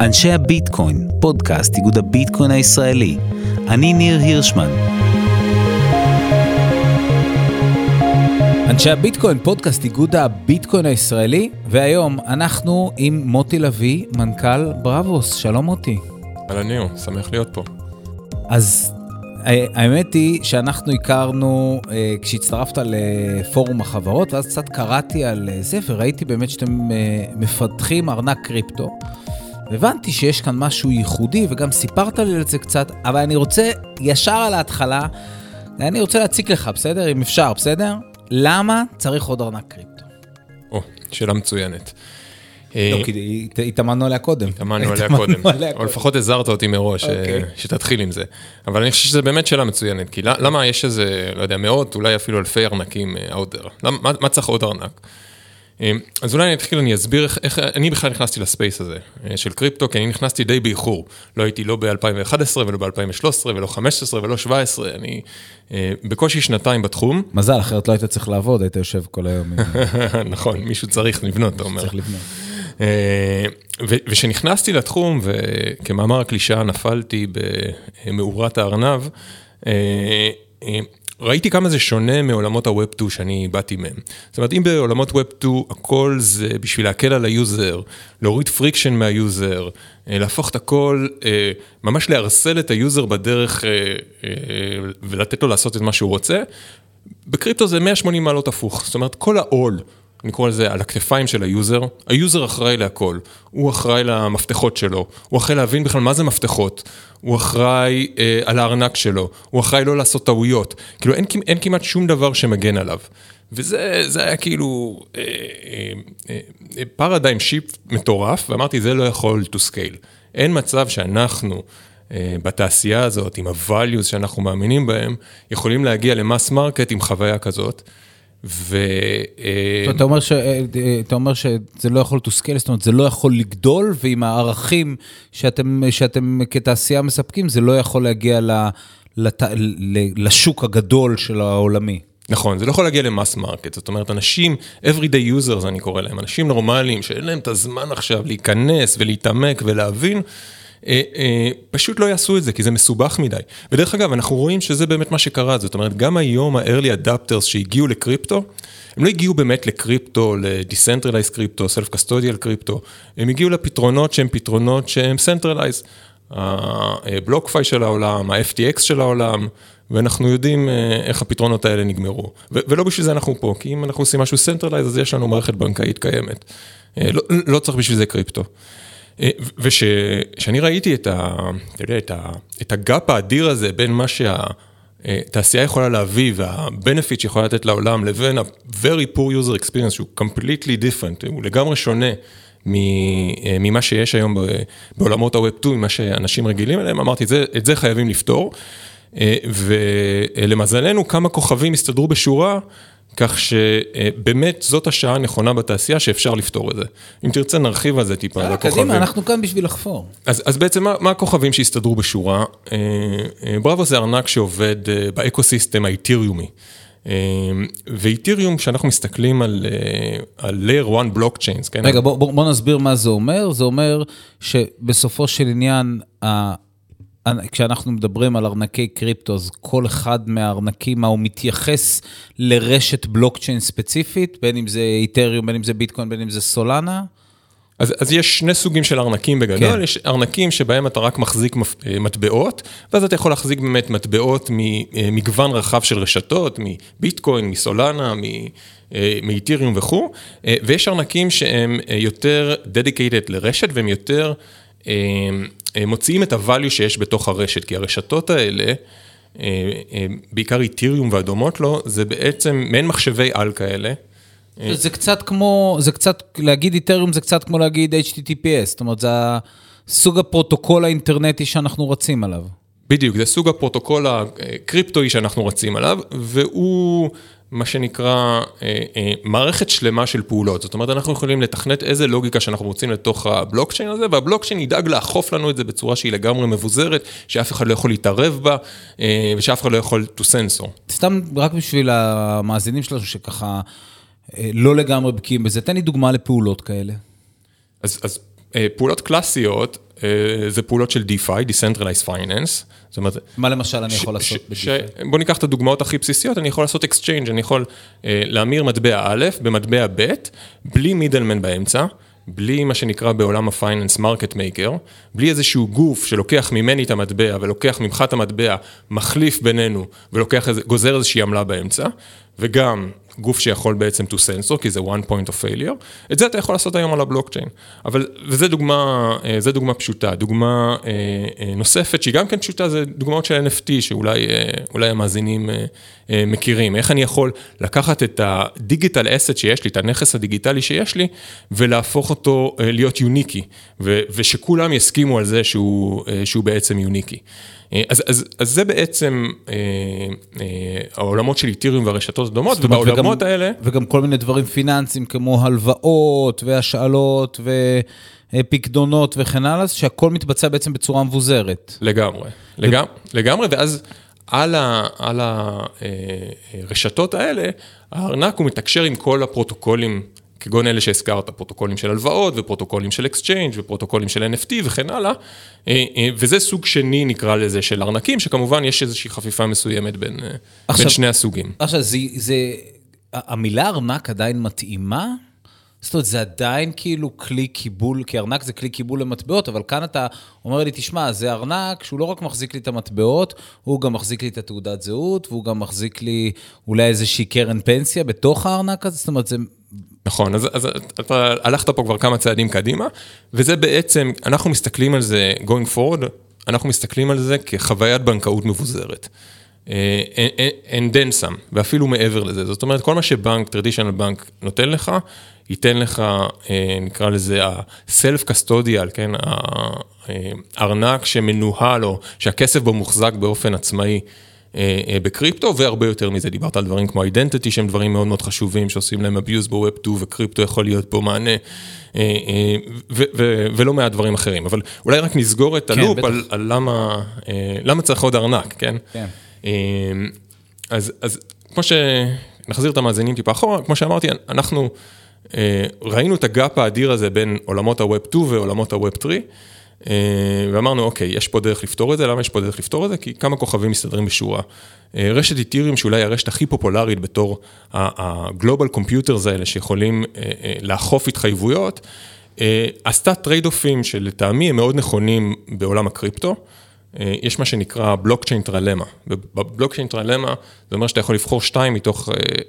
אנשי הביטקוין, פודקאסט איגוד הביטקוין הישראלי. אני ניר הירשמן. אנשי הביטקוין, פודקאסט איגוד הביטקוין הישראלי, והיום אנחנו עם מוטי לביא, מנכ"ל בראבוס. שלום מוטי. אהלן ניר, שמח להיות פה. אז האמת היא שאנחנו הכרנו אה, כשהצטרפת לפורום החברות, ואז קצת קראתי על אה, זה, וראיתי באמת שאתם אה, מפתחים ארנק קריפטו. הבנתי שיש כאן משהו ייחודי, וגם סיפרת לי על זה קצת, אבל אני רוצה ישר על ההתחלה, אני רוצה להציק לך, בסדר? אם אפשר, בסדר? למה צריך עוד ארנק קריפטו? או, שאלה מצוינת. לא, אה, כי התאמנו עליה קודם. התאמנו עליה קודם, או לפחות הזהרת אותי מראש, אוקיי. שתתחיל עם זה. אבל אני חושב שזו באמת שאלה מצוינת, כי למה יש איזה, לא יודע, מאות, אולי אפילו אלפי ארנקים out there? מה צריך עוד ארנק? אה, אז אולי אני אתחיל, אני אסביר איך, איך אני בכלל נכנסתי לספייס הזה אה, של קריפטו, כי אני נכנסתי די באיחור. לא הייתי לא ב-2011 ולא ב-2013 ולא 2015 ולא 2017, אני אה, בקושי שנתיים בתחום. מזל, אחרת לא היית צריך לעבוד, היית יושב כל היום. נכון, מישהו צריך לבנות, אתה אומר. צריך לבנות. וכשנכנסתי לתחום, וכמאמר הקלישאה נפלתי במאורת הארנב, ראיתי כמה זה שונה מעולמות ה-Web 2 שאני באתי מהם. זאת אומרת, אם בעולמות Web 2 הכל זה בשביל להקל על ה user, להוריד friction מה user, אה, להפוך את הכל, אה, ממש לערסל את ה user בדרך אה, ולתת לו לעשות את מה שהוא רוצה, בקריפטו זה 180 מעלות הפוך. זאת אומרת, כל העול. אני קורא לזה על הכתפיים של ה user, ה user אחראי להכל, הוא אחראי למפתחות שלו, הוא אחראי להבין בכלל מה זה מפתחות, הוא אחראי אה, על הארנק שלו, הוא אחראי לא לעשות טעויות, כאילו אין, אין כמעט שום דבר שמגן עליו. וזה היה כאילו paradigm אה, shift אה, מטורף, ואמרתי זה לא יכול to scale. אין מצב שאנחנו אה, בתעשייה הזאת, עם ה-values שאנחנו מאמינים בהם, יכולים להגיע ל mass market עם חוויה כזאת. ו... אה, אתה אומר, ש... אה, אתה אומר שזה לא יכול to scale, זאת אומרת, זה לא יכול לגדול, ועם הערכים שאתם, שאתם כתעשייה מספקים, זה לא יכול להגיע ל... לת... לשוק הגדול של העולמי. נכון, זה לא יכול להגיע ל mass market, זאת אומרת, אנשים, everyday users אני קורא להם, אנשים נורמליים שאין להם את הזמן עכשיו להיכנס ולהתעמק ולהבין, אה, אה, פשוט לא יעשו את זה, כי זה מסובך מדי. ודרך אגב, אנחנו רואים שזה באמת מה שקרה, זאת אומרת, גם היום ה-early adopters שהגיעו לקריפטו, הם לא הגיעו באמת לקריפטו, ל-decentralized קריפטו, self-custodial קריפטו, הם הגיעו לפתרונות שהם פתרונות שהם centralized. ה-BlockFi של העולם, ה-FTX של העולם, ואנחנו יודעים אה, איך הפתרונות האלה נגמרו. ולא בשביל זה אנחנו פה, כי אם אנחנו עושים משהו centralized, אז יש לנו מערכת בנקאית קיימת. לא, לא צריך בשביל זה קריפטו. וכשאני ראיתי את, ה, אתה יודע, את, ה, את הגאפ האדיר הזה בין מה שהתעשייה יכולה להביא וה-benefit שיכולה לתת לעולם לבין ה-very poor user experience שהוא completely different, הוא לגמרי שונה ממה שיש היום בעולמות ה-Web 2, ממה שאנשים רגילים אליהם, אמרתי, זה, את זה חייבים לפתור. ולמזלנו כמה כוכבים הסתדרו בשורה כך שבאמת זאת השעה הנכונה בתעשייה שאפשר לפתור את זה. אם תרצה נרחיב על זה טיפה, על הכוכבים. קדימה, אנחנו כאן בשביל לחפור. אז, אז בעצם מה, מה הכוכבים שהסתדרו בשורה? אה, אה, בראבו זה ארנק שעובד אה, באקו-סיסטם האיתיריומי. ואיתיריום, כשאנחנו מסתכלים על, על Layer 1 בלוקצ'יינס, כן? רגע, בוא, בוא, בוא נסביר מה זה אומר. זה אומר שבסופו של עניין, כשאנחנו מדברים על ארנקי קריפטו, אז כל אחד מהארנקים, מה הוא מתייחס לרשת בלוקצ'יין ספציפית, בין אם זה איתריום, בין אם זה ביטקוין, בין אם זה סולנה? אז, אז יש שני סוגים של ארנקים בגדול, כן. יש ארנקים שבהם אתה רק מחזיק אה, מטבעות, ואז אתה יכול להחזיק באמת מטבעות ממגוון רחב של רשתות, מביטקוין, מסולנה, אה, מאיתריום וכו', אה, ויש ארנקים שהם יותר dedicated לרשת והם יותר... אה, מוציאים את הvalue שיש בתוך הרשת, כי הרשתות האלה, אה, אה, בעיקר איתיריום והדומות לו, זה בעצם מעין מחשבי על כאלה. זה קצת כמו, זה קצת, להגיד איתריום זה קצת כמו להגיד HTTPS, זאת אומרת, זה סוג הפרוטוקול האינטרנטי שאנחנו רצים עליו. בדיוק, זה סוג הפרוטוקול הקריפטואי שאנחנו רצים עליו, והוא מה שנקרא אה, אה, מערכת שלמה של פעולות. זאת אומרת, אנחנו יכולים לתכנת איזה לוגיקה שאנחנו רוצים לתוך הבלוקצ'יין הזה, והבלוקצ'יין ידאג לאכוף לנו את זה בצורה שהיא לגמרי מבוזרת, שאף אחד לא יכול להתערב בה, אה, ושאף אחד לא יכול to sensor. סתם רק בשביל המאזינים שלנו שככה... לא לגמרי בקיאים בזה. תן לי דוגמה לפעולות כאלה. אז, אז פעולות קלאסיות, זה פעולות של DeFi, Decentralized Finance. זאת אומרת... מה למשל אני יכול לעשות ב-DeFi? בוא ניקח את הדוגמאות הכי בסיסיות, אני יכול לעשות Exchange, אני יכול אה, להמיר מטבע א' במטבע ב', בלי middleman באמצע. בלי מה שנקרא בעולם ה finance market maker, בלי איזשהו גוף שלוקח ממני את המטבע ולוקח ממך את המטבע, מחליף בינינו ולוקח, גוזר איזושהי עמלה באמצע, וגם גוף שיכול בעצם to sensor, כי זה one point of failure, את זה אתה יכול לעשות היום על הבלוקצ'יין. אבל, וזה דוגמה, אה, דוגמה פשוטה. דוגמה אה, אה, נוספת, שהיא גם כן פשוטה, זה דוגמאות של NFT, שאולי המאזינים מכירים. איך אני יכול לקחת את הדיגיטל אסט שיש לי, את הנכס הדיגיטלי שיש לי, ולהפוך אותו להיות יוניקי, ושכולם יסכימו על זה שהוא, שהוא בעצם יוניקי. אה, אז, אז, אז זה בעצם אה, אה, העולמות של איתיריום והרשתות הדומות, ובעולמות וגם, האלה... וגם כל מיני דברים פיננסיים כמו הלוואות והשאלות ופקדונות וכן הלאה, שהכל מתבצע בעצם בצורה מבוזרת. לגמרי, ו... לגמרי, לגמרי, ואז על, ה, על הרשתות אה, האלה, הארנק הוא מתקשר עם כל הפרוטוקולים כגון אלה שהזכרת, פרוטוקולים של הלוואות ופרוטוקולים של exchange ופרוטוקולים של NFT וכן הלאה, אה, אה, וזה סוג שני נקרא לזה של ארנקים, שכמובן יש איזושהי חפיפה מסוימת בין, אה, עכשיו, בין שני הסוגים. עכשיו, זה, זה, המילה ארנק עדיין מתאימה? זאת אומרת, זה עדיין כאילו כלי קיבול, כי ארנק זה כלי קיבול למטבעות, אבל כאן אתה אומר לי, תשמע, זה ארנק שהוא לא רק מחזיק לי את המטבעות, הוא גם מחזיק לי את התעודת זהות, והוא גם מחזיק לי אולי איזושהי קרן פנסיה בתוך הארנק הזה, זאת אומרת, זה נכון, אז, אז אתה הלכת פה כבר כמה צעדים קדימה, וזה בעצם, אנחנו מסתכלים על זה going forward, אנחנו מסתכלים על זה כחוויית בנקאות מבוזרת. אה, and then some, ואפילו מעבר לזה. זאת אומרת, כל מה שבנק, traditional בנק נותן לך, ייתן לך, אה, נקרא לזה ה-self custodial, כן, הארנק שמנוהל או שהכסף בו מוחזק באופן עצמאי. אה, אה, בקריפטו, והרבה יותר מזה, דיברת על דברים כמו אידנטיטי, שהם דברים מאוד מאוד חשובים, שעושים להם abuse בווב 2, וקריפטו יכול להיות פה מענה, אה, ולא מעט דברים אחרים. אבל אולי רק נסגור את כן, הלופ כן, על, על למה, למה צריך עוד ארנק, כן? כן. אז, אז כמו שנחזיר את המאזינים טיפה אחורה, כמו שאמרתי, אנחנו ראינו את הגאפ האדיר הזה בין עולמות ה-Web 2 ועולמות ה-Web 3. אה, ואמרנו, אוקיי, יש פה דרך לפתור את זה, למה יש פה דרך לפתור את זה? כי כמה כוכבים מסתדרים בשורה. אה, רשת איתיריום, שאולי הרשת הכי פופולרית בתור ה global computers האלה, שיכולים אה, לאכוף התחייבויות, עשתה trade off ים שלטעמי הם מאוד נכונים בעולם הקריפטו. יש מה שנקרא בלוקצ'יין trilemma. בבלוקצ'יין trilemma זה אומר שאתה יכול לבחור שתיים מתוך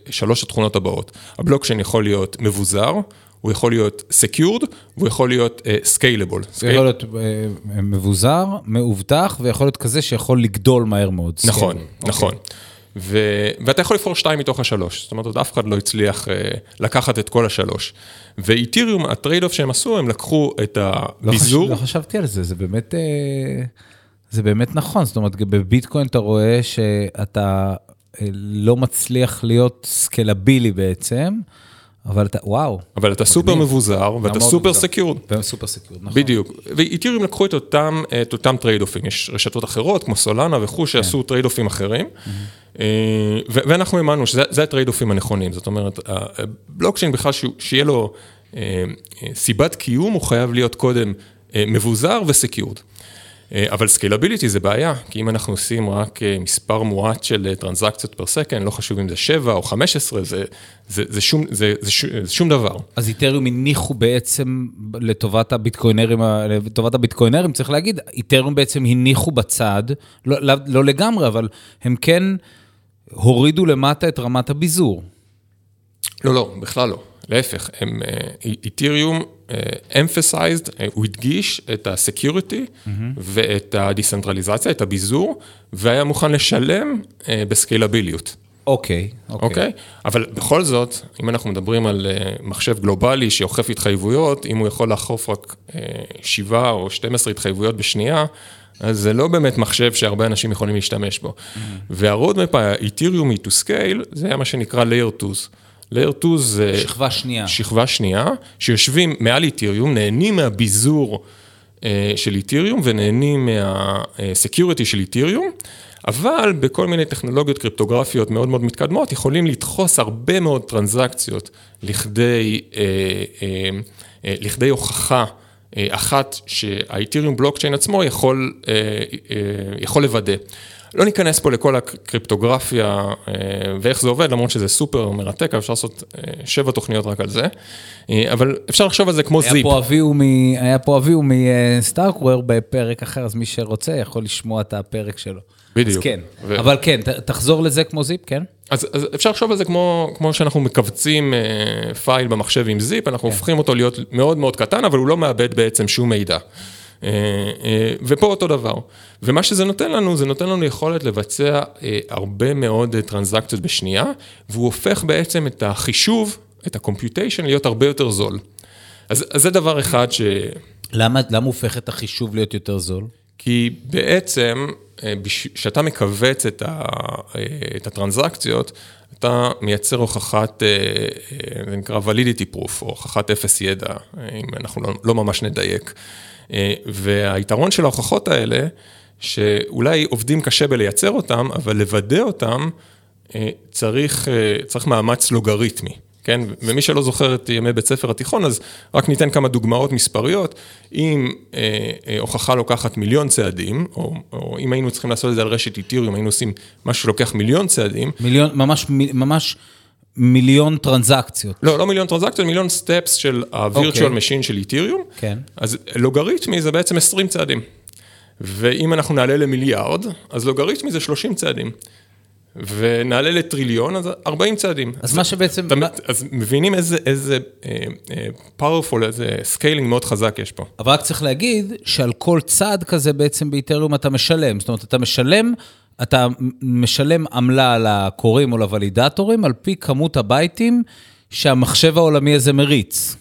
שלוש התכונות הבאות. הבלוקצ'יין יכול להיות מבוזר, הוא יכול להיות secured, והוא יכול להיות uh, scalable. הוא יכול להיות uh, מבוזר, מאובטח, ויכול להיות כזה שיכול לגדול מהר מאוד. נכון, scalable. נכון. Okay. ו... ואתה יכול לבחור שתיים מתוך השלוש, זאת אומרת, אף אחד לא הצליח uh, לקחת את כל השלוש. ואיתיריום, ה trade off שהם עשו, הם לקחו את הביזור. לא, חש... לא חשבתי על זה, זה באמת, uh, זה באמת נכון, זאת אומרת, בביטקוין אתה רואה שאתה לא מצליח להיות scalable בעצם. אבל אתה, וואו. אבל אתה סופר מבוזר, ואתה סופר secured. סופר secured, נכון. בדיוק. ואיתיריום לקחו את אותם, את אותם trade off ים. יש רשתות אחרות, כמו סולנה וכו', שעשו trade off ים אחרים. אה, ואנחנו האמנו שזה ה trade off ים הנכונים. זאת אומרת, בלוקצ'יין בכלל, שיהיה לו אה, אה, סיבת קיום, הוא חייב להיות קודם מבוזר ו secured. אה, אבל scalability זה בעיה, כי אם אנחנו עושים רק אה, מספר מועט של טרנזקציות per second, לא חשוב אם זה 7 או 15, זה, זה, זה, שום, זה, זה, ש, זה שום דבר. אז איתריום הניחו בעצם לטובת הביטקוינרים, לטובת הביטקוינרים, צריך להגיד, איתריום בעצם הניחו בצד, לא, לא, לא לגמרי, אבל הם כן הורידו למטה את רמת הביזור. לא, לא, בכלל לא. להפך, הם, איתריום uh, emphasized, uh, הוא הדגיש את ה-security mm-hmm. ואת ה-decentralization, את הביזור, והיה מוכן לשלם uh, בסקיילביליות. אוקיי, אוקיי. אוקיי? אבל בכל זאת, אם אנחנו מדברים על uh, מחשב גלובלי שאוכף התחייבויות, אם הוא יכול לאכוף רק uh, 7 או 12 התחייבויות בשנייה, אז זה לא באמת מחשב שהרבה אנשים יכולים להשתמש בו. Mm-hmm. וה-roadmap, ה-Ethereum to scale, זה היה מה שנקרא layer 2. Layer 2 זה... שכבה שנייה. שכבה שנייה, שיושבים מעל איתיריום, נהנים מהביזור אה, של איתיריום ונהנים מהסקיוריטי של איתיריום, אבל בכל מיני טכנולוגיות קריפטוגרפיות מאוד מאוד מתקדמות, יכולים לדחוס הרבה מאוד טרנזקציות לכדי, אה, אה, אה, לכדי הוכחה. אחת שהאיתיריום בלוקצ'יין עצמו יכול, יכול לוודא. לא ניכנס פה לכל הקריפטוגרפיה אה, ואיך זה עובד, למרות שזה סופר מרתק, אפשר לעשות אה, שבע תוכניות רק על זה, אה, אבל אפשר לחשוב על זה כמו היה זיפ. פה מ... היה פה אביהו מסטארקוור בפרק אחר, אז מי שרוצה יכול לשמוע את הפרק שלו. בדיוק. אז כן, ו... אבל כן, תחזור לזה כמו זיפ, כן? אז, אז אפשר לחשוב על זה כמו, כמו שאנחנו מכווצים אה, פייל במחשב עם זיפ, אנחנו כן. הופכים אותו להיות מאוד מאוד קטן, אבל הוא לא מאבד בעצם שום מידע. אה, אה, ופה אותו דבר. ומה שזה נותן לנו, זה נותן לנו יכולת לבצע אה, הרבה מאוד טרנזקציות בשנייה, והוא הופך בעצם את החישוב, את ה-computation, להיות הרבה יותר זול. אז, אז זה דבר אחד ש... למה, למה הופך את החישוב להיות יותר זול? כי בעצם, כשאתה מכווץ את, ה, את הטרנזקציות, אתה מייצר הוכחת, זה נקרא validiity proof, או הוכחת אפס ידע, אם אנחנו לא, לא ממש נדייק. אה, והיתרון של ההוכחות האלה, שאולי עובדים קשה בלייצר אותם, אבל לוודא אותם אה, צריך, אה, צריך מאמץ לוגריתמי. כן, ומי שלא זוכר את ימי בית ספר התיכון, אז רק ניתן כמה דוגמאות מספריות. אם אה, אה, הוכחה לוקחת מיליון צעדים, או, או אם היינו צריכים לעשות את זה על רשת איתיריום, היינו עושים משהו שלוקח מיליון צעדים. מיליון, ממש, ממש מיליון טרנזקציות. לא, לא מיליון טרנזקציות, מיליון סטפס של ה-virtual okay. אוקיי. machine של איתיריום. כן. אז לוגריתמי זה בעצם 20 צעדים. ואם אנחנו נעלה למיליארד, אז לוגריתמי זה 30 צעדים. ונעלה לטריליון, אז 40 צעדים. אז מה שבעצם... אתה, אז מבינים איזה, איזה uh, uh, powerful, איזה scaling מאוד חזק יש פה. אבל רק צריך להגיד שעל כל צעד כזה בעצם באיתריום אתה משלם. זאת אומרת, אתה משלם אתה משלם עמלה לכורים או לוולידטורים על פי כמות הבייטים שהמחשב העולמי הזה מריץ.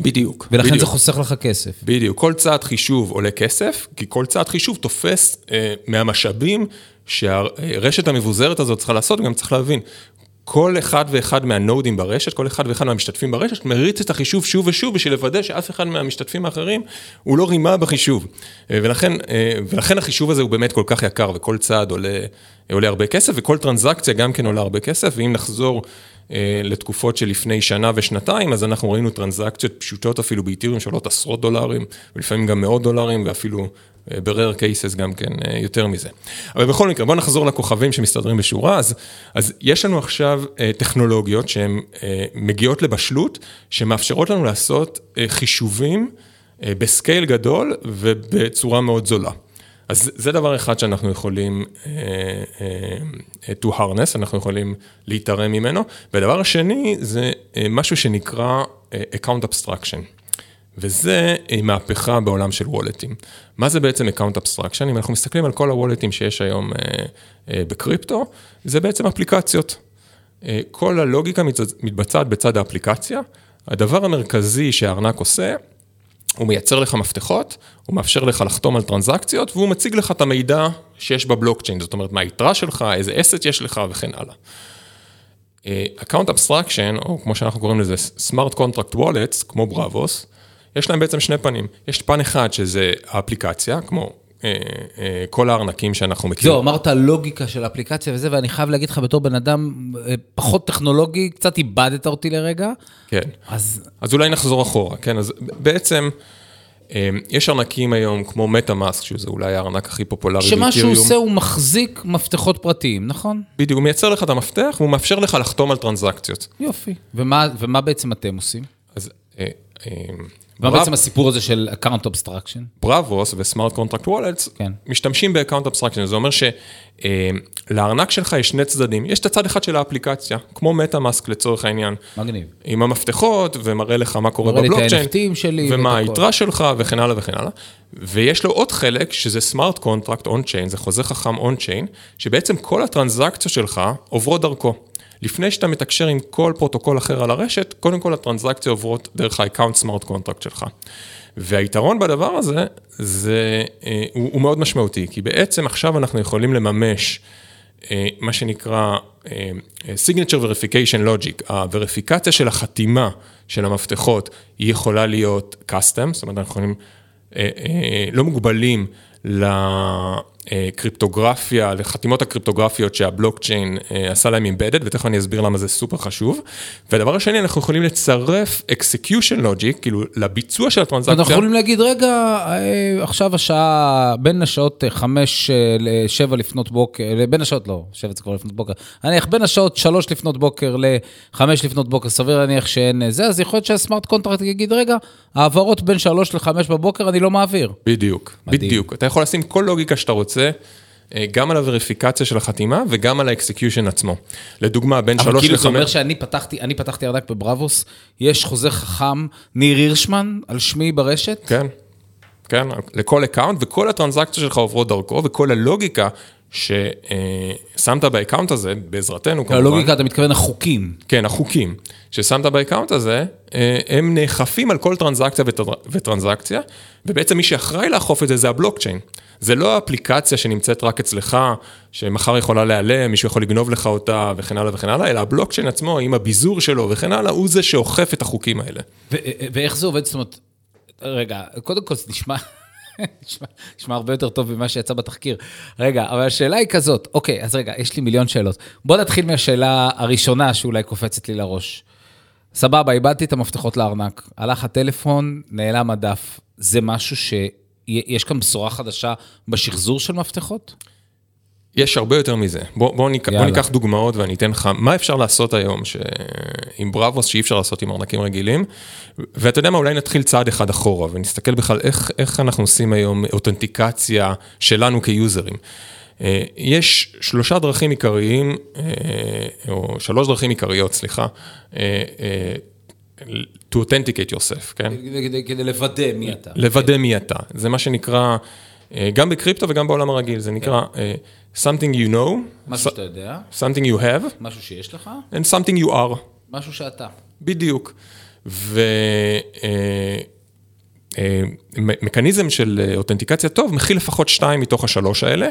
בדיוק. ולכן בדיוק. זה חוסך לך כסף. בדיוק. כל צעד חישוב עולה כסף, כי כל צעד חישוב תופס אה, מהמשאבים שהרשת המבוזרת הזאת צריכה לעשות, גם צריך להבין, כל אחד ואחד מהנודים ברשת, כל אחד ואחד מהמשתתפים ברשת, מריץ את החישוב שוב ושוב בשביל לוודא שאף אחד מהמשתתפים האחרים הוא לא רימה בחישוב. אה, ולכן, אה, ולכן החישוב הזה הוא באמת כל כך יקר, וכל צעד עולה, עולה הרבה כסף, וכל טרנזקציה גם כן עולה הרבה כסף, ואם נחזור לתקופות של לפני שנה ושנתיים, אז אנחנו ראינו טרנזקציות פשוטות אפילו באיתיריום שעולות עשרות דולרים, ולפעמים גם מאות דולרים, ואפילו ב-rare cases גם כן יותר מזה. אבל בכל מקרה, בואו נחזור לכוכבים שמסתדרים בשורה. אז, אז יש לנו עכשיו טכנולוגיות שהן מגיעות לבשלות, שמאפשרות לנו לעשות חישובים בסקייל גדול ובצורה מאוד זולה. אז זה דבר אחד שאנחנו יכולים uh, uh, to harness, אנחנו יכולים להתערם ממנו. והדבר השני זה uh, משהו שנקרא uh, account abstraction. וזה מהפכה בעולם של וולטים. מה זה בעצם account abstraction? אם אנחנו מסתכלים על כל הוולטים שיש היום uh, uh, בקריפטו, זה בעצם אפליקציות. Uh, כל הלוגיקה מתבצעת בצד האפליקציה. הדבר המרכזי שהארנק עושה, הוא מייצר לך מפתחות, הוא מאפשר לך לחתום על טרנזקציות, והוא מציג לך את המידע שיש בבלוקצ'יין, זאת אומרת, מה היתרה שלך, איזה אסט יש לך וכן הלאה. account abstraction, או כמו שאנחנו קוראים לזה, smart contract wallets, כמו בראבוס, יש להם בעצם שני פנים. יש פן אחד שזה האפליקציה, כמו אה, אה, כל הארנקים שאנחנו מכירים. זהו, אמרת לוגיקה של אפליקציה וזה, ואני חייב להגיד לך בתור בן אדם אה, פחות טכנולוגי, קצת איבדת אותי לרגע. כן. אז... אז אולי נחזור אחורה, כן? אז בעצם... יש ארנקים היום כמו מטה-מאסק, שזה אולי הארנק הכי פופולרי באתיריום. שמה שהוא עושה, הוא מחזיק מפתחות פרטיים, נכון? בדיוק, הוא מייצר לך את המפתח והוא מאפשר לך לחתום על טרנזקציות. יופי. ומה, ומה בעצם אתם עושים? אז מה בעצם הסיפור הזה של Account Abstraction? בראבוס ו smart contract wallets משתמשים ב-Account Abstraction, זה אומר שלארנק שלך יש שני צדדים, יש את הצד אחד של האפליקציה, כמו מטה-מאסק לצורך העניין. מגניב. עם המפתחות, ומראה לך מה קורה בבלוקצ'יין, ומה היתרה שלך וכן הלאה וכן הלאה. ויש לו עוד חלק, שזה smart contract on-chain, זה חוזה חכם on-chain, שבעצם כל הטרנזקציות שלך עוברות דרכו. לפני שאתה מתקשר עם כל פרוטוקול אחר על הרשת, קודם כל הטרנזקציה עוברות דרך ה-account smart contract שלך. והיתרון בדבר הזה, זה, אה, הוא, הוא מאוד משמעותי, כי בעצם עכשיו אנחנו יכולים לממש אה, מה שנקרא אה, signature verification logic, הווריפיקציה של החתימה של המפתחות, היא יכולה להיות custom, זאת אומרת אנחנו יכולים, לא מוגבלים לקריפטוגרפיה, לחתימות הקריפטוגרפיות שהבלוקצ'יין אה, עשה להם אימבדד, ותכף אני אסביר למה זה סופר חשוב. והדבר השני, אנחנו יכולים לצרף execution logic, כאילו לביצוע של הטרנזקציה. אנחנו יכולים להגיד, רגע, אה, עכשיו השעה בין השעות 5 ל-7 לפנות בוקר, בין השעות, לא, 7 זה כבר לפנות בוקר, נניח בין השעות 3 לפנות בוקר ל-5 לפנות בוקר, סביר להניח שאין זה, אז יכול להיות שה smart contract יגיד, רגע, העברות בין 3 ל-5 בבוקר אני לא מעביר. בדיוק, מדהים. בדיוק. אתה יכול לשים כל לוגיקה שאתה רוצה. אה, גם על הווריפיקציה של החתימה וגם על ה execution עצמו. לדוגמה, בין שלוש לחמש... אבל כאילו זה אומר שאני פתחתי, אני פתחתי ארנק בבראבוס, יש חוזה חכם, ניר הירשמן, על שמי ברשת? כן, כן, לכל account, וכל הטרנזקציה שלך עוברות דרכו, וכל הלוגיקה ששמת ב account הזה, בעזרתנו כמובן. הלוגיקה, אתה מתכוון החוקים. כן, החוקים ששמת ב account הזה, אה, הם נאכפים על כל טרנזקציה וטרנזקציה, ובעצם מי שאחראי לאכוף את זה זה הבלוקצ'יין. זה לא האפליקציה שנמצאת רק אצלך, שמחר יכולה להיעלם, מישהו יכול לגנוב לך אותה וכן הלאה וכן הלאה, אלא הבלוקצ'יין עצמו, עם הביזור שלו וכן הלאה, הוא זה שאוכף את החוקים האלה. ואיך זה עובד? זאת אומרת, רגע, קודם כל זה נשמע... נשמע הרבה יותר טוב ממה שיצא בתחקיר. רגע, אבל השאלה היא כזאת, אוקיי, אז רגע, יש לי מיליון שאלות. בוא נתחיל מהשאלה הראשונה שאולי קופצת לי לראש. סבבה, איבדתי את המפתחות לארנק, הלך הטלפון, נעלם הדף. זה משהו שיש כאן בשורה חדשה בשחזור של מפתחות? יש הרבה יותר מזה. בוא, בוא, ניק, בוא ניקח דוגמאות ואני אתן לך מה אפשר לעשות היום ש... עם בראבוס שאי אפשר לעשות עם ארנקים רגילים. ואתה יודע מה, אולי נתחיל צעד אחד אחורה ונסתכל בכלל איך, איך אנחנו עושים היום אותנטיקציה שלנו כיוזרים. אה, יש שלושה דרכים עיקריים, אה, או שלוש דרכים עיקריות, סליחה, אה, to authenticate yourself, כן? כדי, כדי לוודא מי אתה. לוודא מי אתה. זה מה שנקרא, גם בקריפטו וגם בעולם הרגיל, זה נקרא something you know. משהו שאתה יודע. something you have. משהו שיש לך. and something you are. משהו שאתה. בדיוק. ומכניזם של אותנטיקציה טוב מכיל לפחות שתיים מתוך השלוש האלה,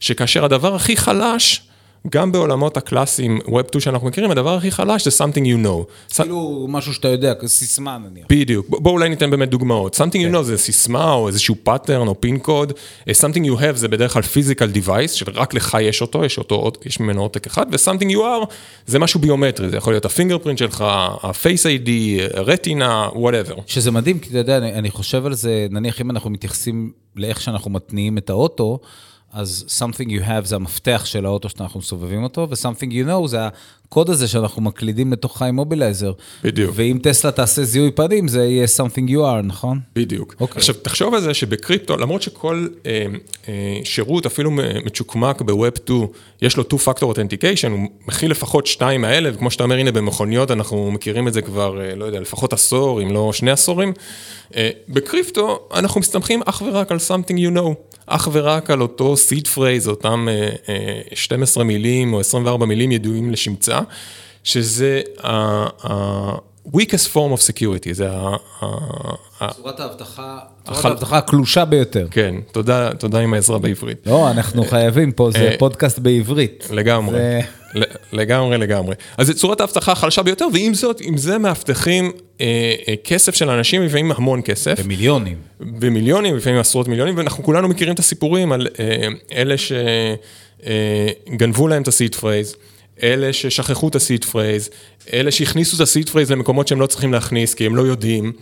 שכאשר הדבר הכי חלש גם בעולמות הקלאסיים, Web 2 שאנחנו מכירים, הדבר הכי חלש זה something you know. כאילו משהו שאתה יודע, סיסמה נניח. בדיוק, בואו אולי ניתן באמת דוגמאות. something you כן. know זה סיסמה או איזשהו pattern או פין קוד. something you have זה בדרך כלל physical device, שרק לך יש אותו, יש, אותו, יש ממנו עותק אחד, ו-something you are זה משהו ביומטרי, זה יכול להיות ה fingerprint שלך, ה-face ID, רטינה, whatever. שזה מדהים, כי אתה יודע, אני, אני חושב על זה, נניח אם אנחנו מתייחסים לאיך שאנחנו מתניעים את האוטו, אז something you have זה המפתח של האוטו שאנחנו מסובבים אותו, ו-something you know זה הקוד הזה שאנחנו מקלידים לתוך האימובילייזר. בדיוק. ואם טסלה תעשה זיהוי פנים, זה יהיה something you are, נכון? בדיוק. Okay. okay. עכשיו, תחשוב על זה שבקריפטו, למרות שכל אה, אה, שירות, אפילו מצ'וקמק ב-Web 2, יש לו two-factor authentication, הוא מכיל לפחות שתיים האלה, וכמו שאתה אומר, הנה במכוניות אנחנו מכירים את זה כבר, אה, לא יודע, לפחות עשור, אם לא שני עשורים. אה, בקריפטו אנחנו מסתמכים אך ורק על something you know. אך ורק על אותו seed phrase, אותם 12 מילים או 24 מילים ידועים לשמצה, שזה ה-weakest form of security, זה ה... צורת האבטחה, צורת האבטחה הקלושה ביותר. כן, תודה, תודה עם העזרה בעברית. לא, אנחנו חייבים פה, זה פודקאסט בעברית. לגמרי. לגמרי, לגמרי. אז זו צורת האבטחה החלשה ביותר, ועם זאת, עם זה מאבטחים אה, אה, כסף של אנשים, לפעמים המון כסף. במיליונים. במיליונים, לפעמים עשרות מיליונים, ואנחנו כולנו מכירים את הסיפורים על אה, אלה שגנבו להם את ה seed phrase. אלה ששכחו את ה seed phrase, אלה שהכניסו את ה seed phrase למקומות שהם לא צריכים להכניס, כי הם לא יודעים.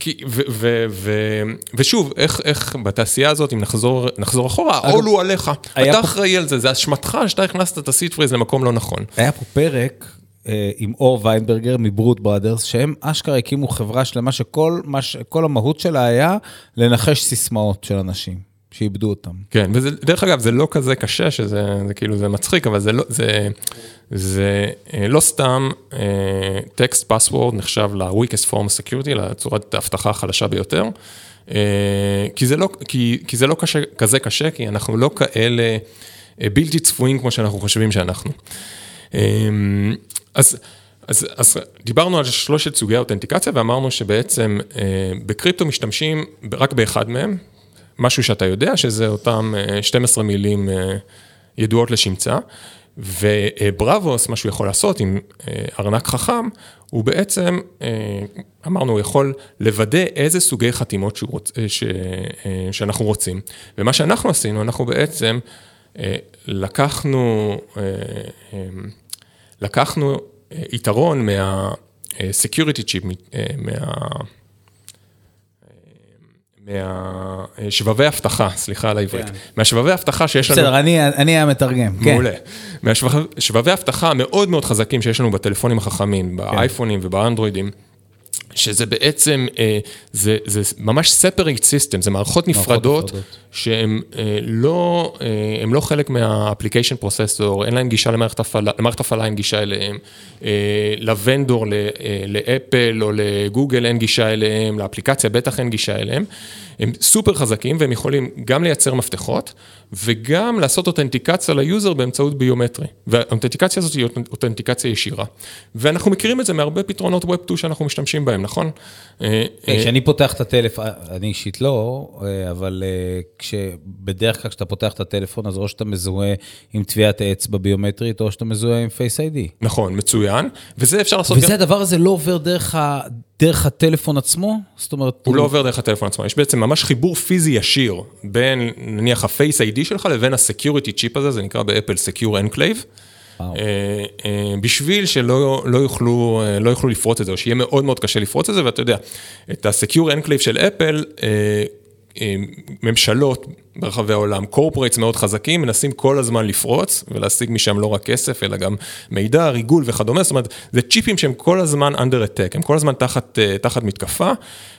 כי, ו, ו, ו, ושוב, איך, איך בתעשייה הזאת, אם נחזור, נחזור אחורה, העול הוא עליך. אתה פה... אחראי על זה, זה אשמתך שאתה הכנסת את ה seed phrase למקום לא נכון. היה פה פרק אה, עם אור ויינברגר מ Brute Brothers, שהם אשכרה הקימו חברה שלמה שכל ש... המהות שלה היה לנחש סיסמאות של אנשים. שאיבדו אותם. כן, ודרך אגב, זה לא כזה קשה, שזה זה כאילו, זה מצחיק, אבל זה לא, זה, זה אה, לא סתם טקסט uh, פסוורד נחשב ל-weakest form security, לצורת האבטחה החלשה ביותר, uh, כי זה לא, כי, כי זה לא קשה, כזה קשה, כי אנחנו לא כאלה בלתי צפויים כמו שאנחנו חושבים שאנחנו. אז... אז, אז דיברנו על שלושת סוגי האותנטיקציה ואמרנו שבעצם אה, בקריפטו משתמשים רק באחד מהם, משהו שאתה יודע, שזה אותם 12 אה, מילים אה, ידועות לשמצה. ובראבוס, מה שהוא יכול לעשות עם אה, ארנק חכם, הוא בעצם אמרנו, הוא יכול לוודא איזה סוגי חתימות שהוא רוצ, ש, שאנחנו רוצים. ומה שאנחנו עשינו, אנחנו בעצם לקחנו, לקחנו יתרון מה-security chip, מה... מהשבבי אבטחה, סליחה על העברית, כן. מהשבבי אבטחה שיש לנו... בסדר, אני אהיה המתרגם, כן. מעולה. מהשבבי אבטחה המאוד מאוד חזקים שיש לנו בטלפונים החכמים, כן. באייפונים ובאנדרואידים. שזה בעצם, אה, זה, זה ממש separate system, זה מערכות נפרדות שהן אה, לא, אה, לא חלק מה-application processor, אין להן גישה למערכת הפעלה, למערכת הפעלה אין גישה אליהן, לוונדור, לאפל או לגוגל אין גישה אליהם, לאפליקציה בטח אין גישה אליהם. הם סופר חזקים והם יכולים גם לייצר מפתחות וגם לעשות אותנטיקציה ל user באמצעות ביומטרי. והאותנטיקציה הזאת היא אותנטיקציה ישירה. ואנחנו מכירים את זה מהרבה פתרונות Web 2 שאנחנו משתמשים בהם, נכון? אה, אה, כשאני פותח את הטלפון, אני אישית לא, אה, אבל כשבדרך כלל כשאתה פותח את הטלפון, אז או שאתה מזוהה עם טביעת האצבע ביומטרית, או שאתה מזוהה עם Face ID. נכון, מצוין. וזה אפשר לעשות וזה גם... הדבר הזה לא עובר דרך ה... דרך הטלפון עצמו? זאת אומרת... הוא לא עובר דרך הטלפון עצמו, יש בעצם ממש חיבור פיזי ישיר בין נניח ה-Face ID שלך לבין ה-Security Chip הזה, זה נקרא באפל Secure Enclave. אה, אה, בשביל שלא לא יוכלו, אה, לא יוכלו לפרוץ את זה, או שיהיה מאוד מאוד קשה לפרוץ את זה, ואתה יודע, את ה-Secure Enclave של אפל, ממשלות ברחבי העולם, corporates מאוד חזקים, מנסים כל הזמן לפרוץ ולהשיג משם לא רק כסף, אלא גם מידע, ריגול וכדומה, זאת אומרת, זה צ'יפים שהם כל הזמן under attack, הם כל הזמן תחת, תחת מתקפה,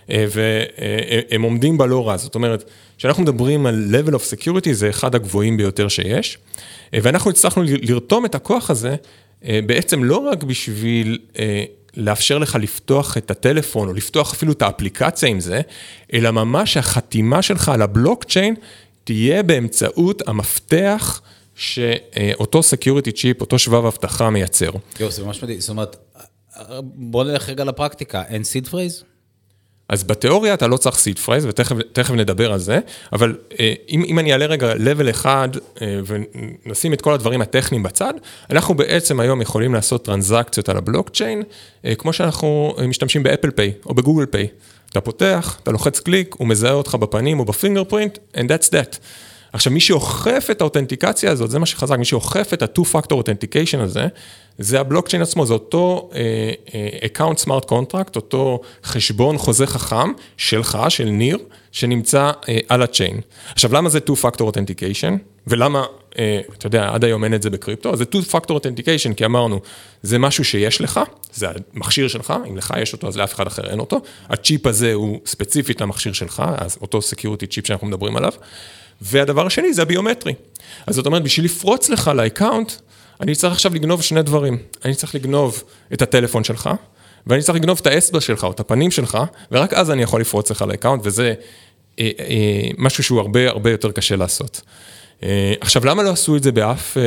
והם עומדים בלא רע, זאת אומרת, כשאנחנו מדברים על level of security, זה אחד הגבוהים ביותר שיש. ואנחנו הצלחנו לרתום את הכוח הזה אה, בעצם לא רק בשביל אה, לאפשר לך לפתוח את הטלפון או לפתוח אפילו את האפליקציה עם זה, אלא ממש החתימה שלך על הבלוקצ'יין תהיה באמצעות המפתח שאותו security chip, אותו שבב אבטחה מייצר. יואו, זה ממש מדהים, זאת אומרת, בוא נלך רגע לפרקטיקה, אין seed phrase? אז בתיאוריה אתה לא צריך seed phrase, ותכף נדבר על זה, אבל אה, אם, אם אני אעלה רגע level אחד אה, ונשים את כל הדברים הטכניים בצד, אנחנו בעצם היום יכולים לעשות טרנזקציות על הבלוקצ'יין, אה, כמו שאנחנו משתמשים ב Apple Pay או ב Google Pay. אתה פותח, אתה לוחץ קליק, הוא מזהה אותך בפנים או ב fingerprint, and that's that. עכשיו, מי שאוכף את האותנטיקציה הזאת, זה מה שחזק, מי שאוכף את ה-2-Factor Authentication הזה, זה הבלוקצ'יין עצמו, זה אותו uh, uh, account smart contract, אותו חשבון חוזה חכם שלך, של ניר, שנמצא uh, על הצ'יין. עכשיו, למה זה 2-Factor Authentication? ולמה, uh, אתה יודע, עד היום אין את זה בקריפטו? זה 2-Factor Authentication, כי אמרנו, זה משהו שיש לך, זה המכשיר שלך, אם לך יש אותו, אז לאף אחד אחר אין אותו. הצ'יפ הזה הוא ספציפית למכשיר שלך, אז אותו Security צ'יפ שאנחנו מדברים עליו. והדבר השני זה הביומטרי. אז זאת אומרת, בשביל לפרוץ לך ל account, אני צריך עכשיו לגנוב שני דברים. אני צריך לגנוב את הטלפון שלך, ואני צריך לגנוב את האצבע שלך או את הפנים שלך, ורק אז אני יכול לפרוץ לך ל account, וזה אה, אה, משהו שהוא הרבה הרבה יותר קשה לעשות. אה, עכשיו, למה לא עשו את זה באף, אה,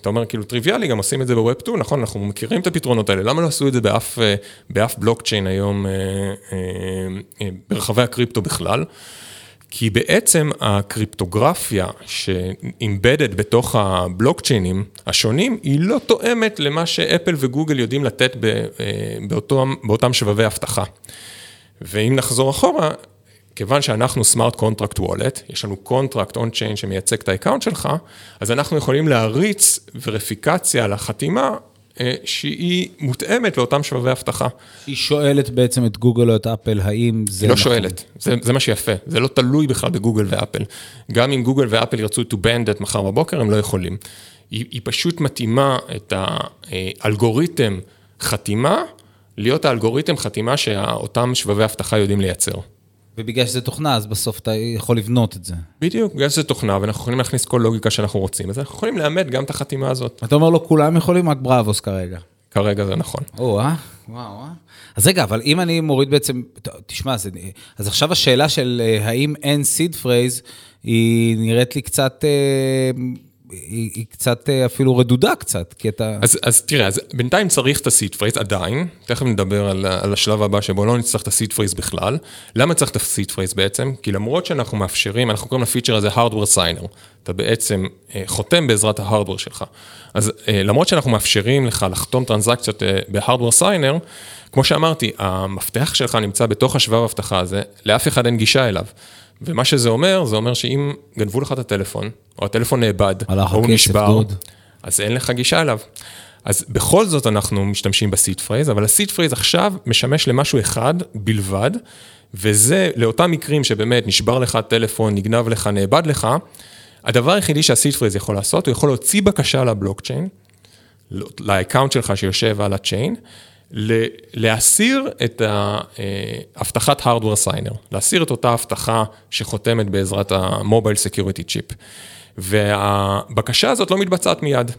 אתה אומר כאילו טריוויאלי, גם עושים את זה ב web 2, נכון, אנחנו מכירים את הפתרונות האלה, למה לא עשו את זה באף, אה, באף בלוקצ'יין היום אה, אה, אה, ברחבי הקריפטו בכלל? כי בעצם הקריפטוגרפיה ש embedded בתוך הבלוקצ'יינים השונים, היא לא תואמת למה שאפל וגוגל יודעים לתת אה, באותם, באותם שבבי אבטחה. ואם נחזור אחורה, כיוון שאנחנו smart contract wallet, יש לנו contract on chain שמייצג את ה account שלך, אז אנחנו יכולים להריץ וריפיקציה אה, שהיא מותאמת לאותם שבבי אבטחה. היא שואלת בעצם את גוגל או את אפל, האם זה היא לא נכון? שואלת, זה, זה מה שיפה, זה לא תלוי בכלל בגוגל ואפל. גם אם גוגל ואפל ירצו to band את מחר בבוקר, הם לא יכולים. היא, היא פשוט מתאימה את האלגוריתם חתימה, להיות האלגוריתם חתימה שאותם שבבי אבטחה יודעים לייצר. ובגלל שזה תוכנה, אז בסוף אתה יכול לבנות את זה. בדיוק, בגלל שזה תוכנה, ואנחנו יכולים להכניס כל לוגיקה שאנחנו רוצים, אז אנחנו יכולים לאמת גם את החתימה הזאת. אתה אומר לו, כולם יכולים, רק Braavos כרגע. כרגע זה נכון. או, אה? וואו, אה? אז רגע, אבל אם אני מוריד בעצם, תשמע, זה, אז עכשיו השאלה של אה, האם אין seed phrase, היא נראית לי קצת... אה, היא, היא קצת אה, אפילו רדודה קצת, כי אתה... אז, אז תראה, אז בינתיים צריך את ה seed phrase עדיין, תכף נדבר על, על השלב הבא שבו לא נצטרך את ה seed phrase בכלל. למה צריך את ה seed phrase בעצם? כי למרות שאנחנו מאפשרים, אנחנו קוראים לפיצ'ר הזה hardware signer, אתה בעצם אה, חותם בעזרת ה hardware שלך. אז אה, למרות שאנחנו מאפשרים לך לחתום טרנזקציות ב hardware signer, כמו שאמרתי, המפתח שלך נמצא בתוך השבב אבטחה הזה, לאף אחד אין גישה אליו. ומה שזה אומר, זה אומר שאם גנבו לך את הטלפון, או הטלפון נאבד, או הוא נשבר, דוד. אז אין לך גישה אליו. אז בכל זאת אנחנו משתמשים ב seed phrase, אבל ה seed phrase עכשיו משמש למשהו אחד בלבד, וזה לאותם מקרים שבאמת נשבר לך טלפון, נגנב לך, נאבד לך, הדבר היחידי שה seed phrase יכול לעשות, הוא יכול להוציא בקשה לבלוקצ'יין, ל account שלך שיושב על ה chain, להסיר את הבטחת hardware signer, להסיר את אותה הבטחה שחותמת בעזרת ה mobile security chip. והבקשה הזאת לא מתבצעת מיד.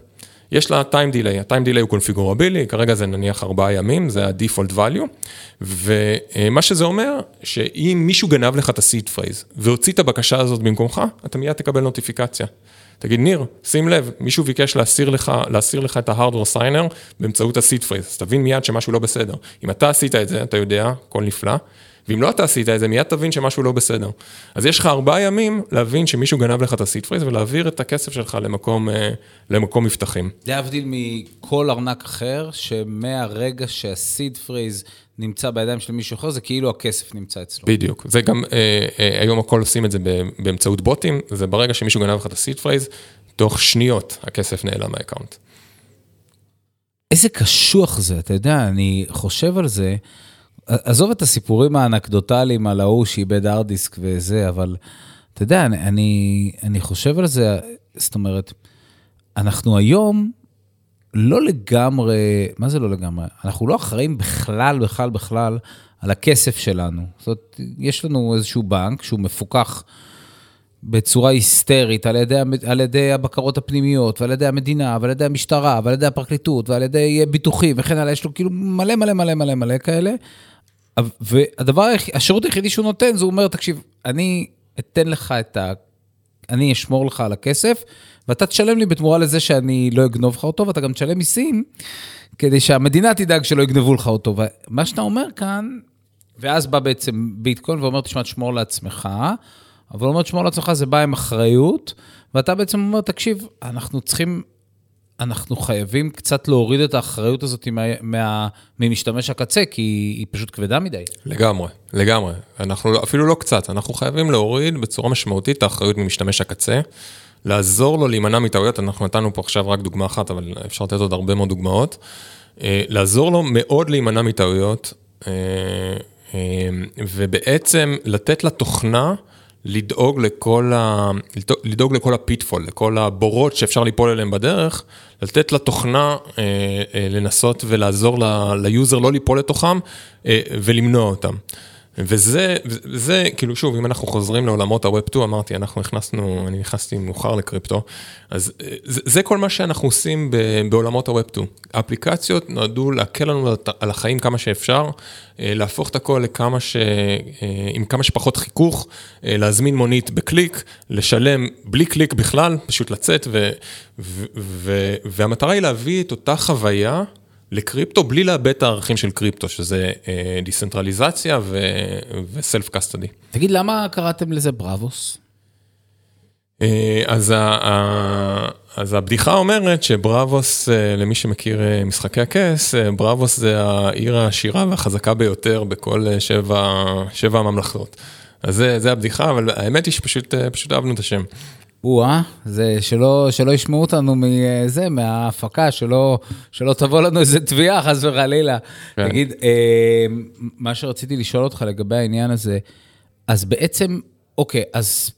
יש לה time delay, ה-time delay הוא קונפיגורבילי, כרגע זה נניח ארבעה ימים, זה ה-default value, ומה שזה אומר, שאם מישהו גנב לך את ה-seed phrase והוציא את הבקשה הזאת במקומך, אתה מיד תקבל נוטיפיקציה. תגיד, ניר, שים לב, מישהו ביקש להסיר לך, להסיר לך את ה-hardware signer באמצעות ה-seed phrase, אז תבין מיד שמשהו לא בסדר. אם אתה עשית את זה, אתה יודע, הכל נפלא. ואם לא אתה עשית את זה, מיד תבין שמשהו לא בסדר. אז יש לך ארבעה ימים להבין שמישהו גנב לך את ה seed phrase ולהעביר את הכסף שלך למקום, אה, למקום מבטחים. להבדיל מכל ארנק אחר, שמהרגע שה seed phrase נמצא בידיים של מישהו אחר, זה כאילו הכסף נמצא אצלו. בדיוק. זה גם, אה, אה, היום הכל עושים את זה באמצעות בוטים, זה ברגע שמישהו גנב לך את ה seed phrase, תוך שניות הכסף נעלם מה account. איזה קשוח זה, אתה יודע, אני חושב על זה. עזוב את הסיפורים האנקדוטליים על ההוא שאיבד דיסק וזה, אבל אתה יודע, אני, אני, אני חושב על זה, זאת אומרת, אנחנו היום לא לגמרי, מה זה לא לגמרי? אנחנו לא אחראים בכלל, בכלל, בכלל על הכסף שלנו. זאת אומרת, יש לנו איזשהו בנק שהוא מפוקח בצורה היסטרית על ידי, על ידי הבקרות הפנימיות, ועל ידי המדינה, ועל ידי המשטרה, ועל ידי הפרקליטות, ועל ידי ביטוחים וכן הלאה, יש לו כאילו מלא מלא מלא מלא מלא כאלה. והדבר, השירות היחידי שהוא נותן, זה אומר, תקשיב, אני אתן לך את ה... אני אשמור לך על הכסף, ואתה תשלם לי בתמורה לזה שאני לא אגנוב לך אותו, ואתה גם תשלם מיסים, כדי שהמדינה תדאג שלא יגנבו לך אותו. ומה שאתה אומר כאן, ואז בא בעצם ביטקוין ואומר, תשמע, תשמור לעצמך, אבל אומר, תשמור לעצמך, זה בא עם אחריות, ואתה בעצם אומר, תקשיב, אנחנו צריכים אנחנו חייבים קצת להוריד את האחריות הזאת מה, מה, ממשתמש הקצה, כי היא פשוט כבדה מדי. לגמרי, לגמרי. אנחנו לא, אפילו לא קצת, אנחנו חייבים להוריד בצורה משמעותית את האחריות ממשתמש הקצה, לעזור לו להימנע מטעויות, אנחנו נתנו פה עכשיו רק דוגמה אחת, אבל אפשר לתת עוד הרבה מאוד דוגמאות. אה, לעזור לו מאוד להימנע מטעויות, אה, אה, ובעצם לתת לתוכנה, לדאוג לכל, ה... לדאוג לכל הפיטפול, לכל הבורות שאפשר ליפול אליהם בדרך, לתת לתוכנה אה, אה, לנסות ולעזור ל user לא ליפול לתוכם אה, ולמנוע אותם. וזה, זה, כאילו שוב, אם אנחנו חוזרים לעולמות ה web 2, אמרתי, אנחנו נכנסנו, אני נכנסתי מאוחר לקריפטו, אז זה, זה כל מה שאנחנו עושים בעולמות ה web 2. האפליקציות נועדו להקל לנו על החיים כמה שאפשר, אה, להפוך את הכל לכמה ש... אה, עם כמה שפחות חיכוך, אה, להזמין מונית בקליק, לשלם בלי קליק בכלל, פשוט לצאת, ו, ו, ו, והמטרה היא להביא את אותה חוויה. לקריפטו בלי לאבד את הערכים של קריפטו, שזה דיסנטרליזציה וסלף קסטודי. תגיד, למה קראתם לזה בראבוס? אז, ה, אז הבדיחה אומרת שבראבוס, למי שמכיר משחקי הכס, בראבוס זה העיר העשירה והחזקה ביותר בכל שבע, שבע הממלכות. אז זה, זה הבדיחה, אבל האמת היא שפשוט אהבנו את השם. או-אה, זה שלא, שלא ישמעו אותנו מזה, מההפקה, שלא, שלא תבוא לנו איזה תביעה, חס וחלילה. כן. תגיד, אה, מה שרציתי לשאול אותך לגבי העניין הזה, אז בעצם, אוקיי, אז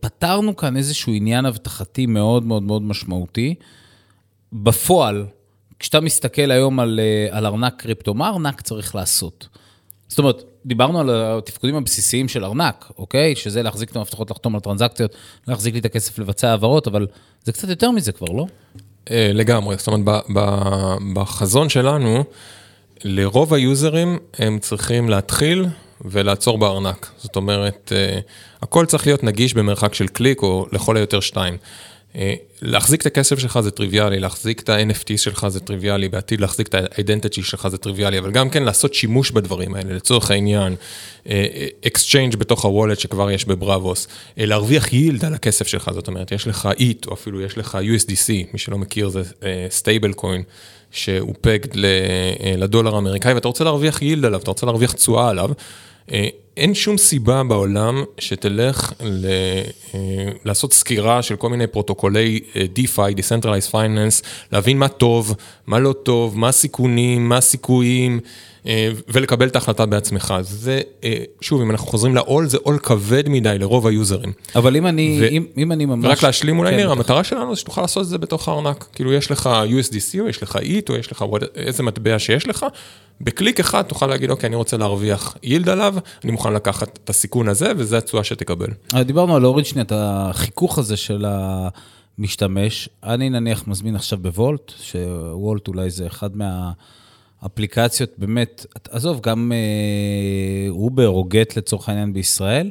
פתרנו כאן איזשהו עניין אבטחתי מאוד מאוד מאוד משמעותי. בפועל, כשאתה מסתכל היום על, אה, על ארנק קריפטו, מה ארנק צריך לעשות? זאת אומרת, דיברנו על התפקודים הבסיסיים של ארנק, אוקיי? שזה להחזיק את המפתחות, לחתום על טרנזקציות, להחזיק לי את הכסף לבצע העברות, אבל זה קצת יותר מזה כבר, לא? אה, לגמרי, זאת אומרת, בחזון שלנו, לרוב היוזרים הם צריכים להתחיל ולעצור בארנק. זאת אומרת, אה, הכל צריך להיות נגיש במרחק של קליק או לכל היותר שתיים. אה, להחזיק את הכסף שלך זה טריוויאלי, להחזיק את ה-NFT שלך זה טריוויאלי, בעתיד להחזיק את ה-identity שלך זה טריוויאלי, אבל גם כן לעשות שימוש בדברים האלה, לצורך העניין, exchange בתוך ה-wallet שכבר יש ב Braavos, להרוויח yield על הכסף שלך, זאת אומרת, יש לך ETH, או אפילו יש לך USDC, מי שלא מכיר זה stablecoin. שהוא pegged לדולר האמריקאי, ואתה רוצה להרוויח yield עליו, אתה רוצה להרוויח תשואה עליו, אה, אין שום סיבה בעולם שתלך ל... אה, לעשות סקירה של כל מיני פרוטוקולי אה, DeFi, Decentralized Finance, להבין מה טוב, מה לא טוב, מה הסיכונים, מה הסיכויים. אה, ולקבל את ההחלטה בעצמך. זה, אה, שוב, אם אנחנו חוזרים לעול, זה עול כבד מדי לרוב היוזרים. אבל אם אני, ו... אם, אם אני ממש... רק להשלים אולי, כן, ניר, המטרה שלנו זה שתוכל לעשות את זה בתוך הארנק. כאילו, יש לך USDC, או יש לך ETH, או יש לך איזה מטבע שיש לך, בקליק אחד תוכל להגיד, אוקיי, אני רוצה להרוויח יילד עליו, אני מוכן לקחת את הסיכון הזה, וזה התשואה שתקבל. דיברנו על להוריד שנייה את החיכוך הזה של המשתמש. אני נניח מזמין עכשיו בוולט, שוולט אולי זה אחד מה... אפליקציות באמת, עזוב, גם אה, אובר או גט לצורך העניין בישראל,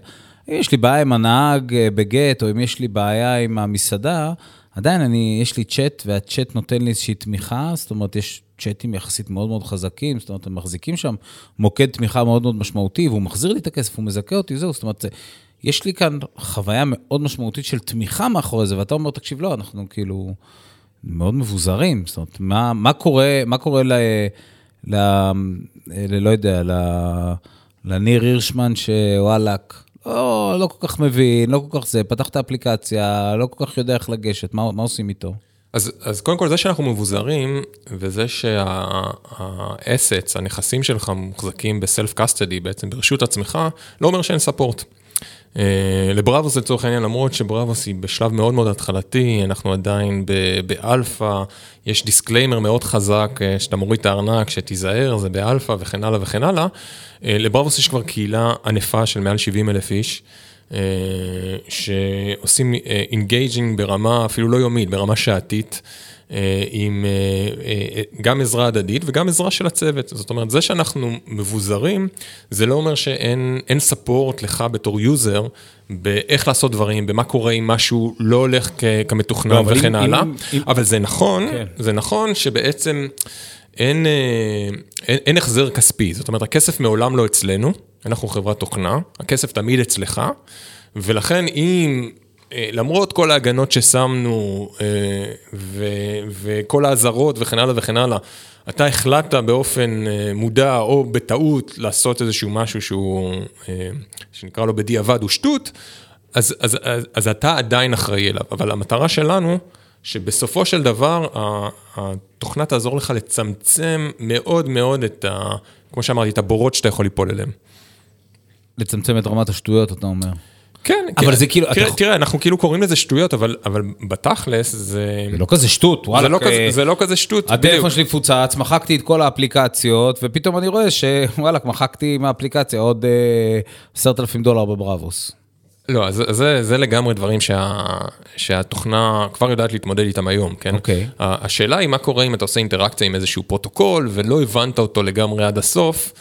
אם יש לי בעיה עם הנהג אה, בגט, או אם יש לי בעיה עם המסעדה, עדיין אני, יש לי צ'אט, והצ'אט נותן לי איזושהי תמיכה, זאת אומרת, יש צ'אטים יחסית מאוד מאוד חזקים, זאת אומרת, הם מחזיקים שם מוקד תמיכה מאוד מאוד משמעותי, והוא מחזיר לי את הכסף, הוא מזכה אותי, זהו, זאת אומרת, יש לי כאן חוויה מאוד משמעותית של תמיכה מאחורי זה, ואתה אומר, תקשיב, לא, אנחנו כאילו מאוד מבוזרים, זאת אומרת, מה, מה קורה, מה קורה ל... ל... לא יודע, לניר הירשמן שוואלאק, לא, לא כל כך מבין, לא כל כך זה, פתח את האפליקציה, לא כל כך יודע איך לגשת, מה, מה עושים איתו? אז, אז קודם כל, זה שאנחנו מבוזרים, וזה שהאסטס, הנכסים שלך מוחזקים בסלף קאסטדי, בעצם ברשות עצמך, לא אומר שאין ספורט. אה, לבראבוס לצורך העניין, למרות שבראבוס היא בשלב מאוד מאוד התחלתי, אנחנו עדיין באלפא, יש דיסקליימר מאוד חזק, אה, שאתה מוריד את הארנק, שתיזהר, זה באלפא וכן הלאה וכן הלאה. אה, ל Braavos יש כבר קהילה ענפה של מעל 70 אלף איש. שעושים engaging ברמה אפילו לא יומית, ברמה שעתית. אה, עם אה, אה, גם עזרה הדדית וגם עזרה של הצוות. זאת אומרת, זה שאנחנו מבוזרים, זה לא אומר שאין support לך בתור user, באיך לעשות דברים, במה קורה אם משהו לא הולך כמתוכנן לא, וכן הלאה. אבל זה נכון, כן. זה נכון שבעצם אין, אין, אין החזר כספי. זאת אומרת, הכסף מעולם לא אצלנו, אנחנו חברת תוכנה, הכסף תמיד אצלך. ולכן אם אה, למרות כל ההגנות ששמנו אה, וכל האזהרות וכן הלאה וכן הלאה, אתה החלטת באופן אה, מודע או בטעות לעשות איזשהו משהו שהוא, שנקרא לו בדיעבד, הוא שטות, אז, אז, אז, אז אתה עדיין אחראי אליו. אבל המטרה שלנו, שבסופו של דבר התוכנה תעזור לך לצמצם מאוד מאוד את ה... כמו שאמרתי, את הבורות שאתה יכול ליפול אליהן. לצמצם את רמת השטויות, אתה אומר. כן, אבל כן. זה כאילו... תראה, אתה... תראה, אנחנו כאילו קוראים לזה שטויות, אבל, אבל בתכלס זה... זה לא כזה שטות, וואלה. זה לא, כזה, זה לא כזה שטות. הטלפון שלי מפוצץ, מחקתי את כל האפליקציות, ופתאום אני רואה שוואלה, מחקתי מהאפליקציה עוד עשרת uh, אלפים דולר בבראבוס. לא, זה, זה, זה לגמרי דברים שה, שהתוכנה כבר יודעת להתמודד איתם היום, כן? אוקיי. Okay. השאלה היא מה קורה אם אתה עושה אינטראקציה עם איזשהו פרוטוקול ולא הבנת אותו לגמרי עד הסוף.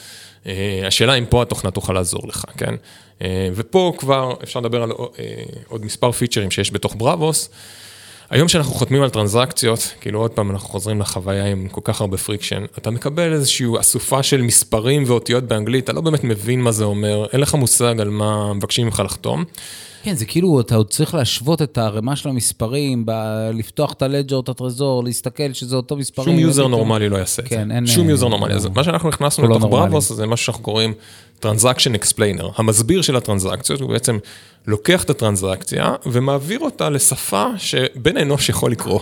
אה, השאלה אם פה התוכנה תוכל לעזור לך, כן? אה, ופה כבר אפשר לדבר על אה, עוד מספר features שיש בתוך בראבוס. היום שאנחנו חותמים על טרנזקציות, כאילו עוד פעם אנחנו חוזרים לחוויה עם כל כך הרבה friction, אתה מקבל איזושהי אסופה של מספרים ואותיות באנגלית, אתה לא באמת מבין מה זה אומר, אין לך מושג על מה מבקשים ממך לחתום. כן, זה כאילו, אתה עוד צריך להשוות את הערימה של המספרים, ב- לפתוח את הלג'ר, את הטרזור, להסתכל שזה אותו מספרים. שום user נורמלי לא יעשה את כן, זה. אין... שום user נורמלי. אז מה שאנחנו הכנסנו לתוך בראבוס, זה משהו שאנחנו קוראים Transaction Explainer. המסביר של הטרנזקציות, הוא בעצם לוקח את הטרנזקציה ומעביר אותה לשפה שבן אנוש יכול לקרוא.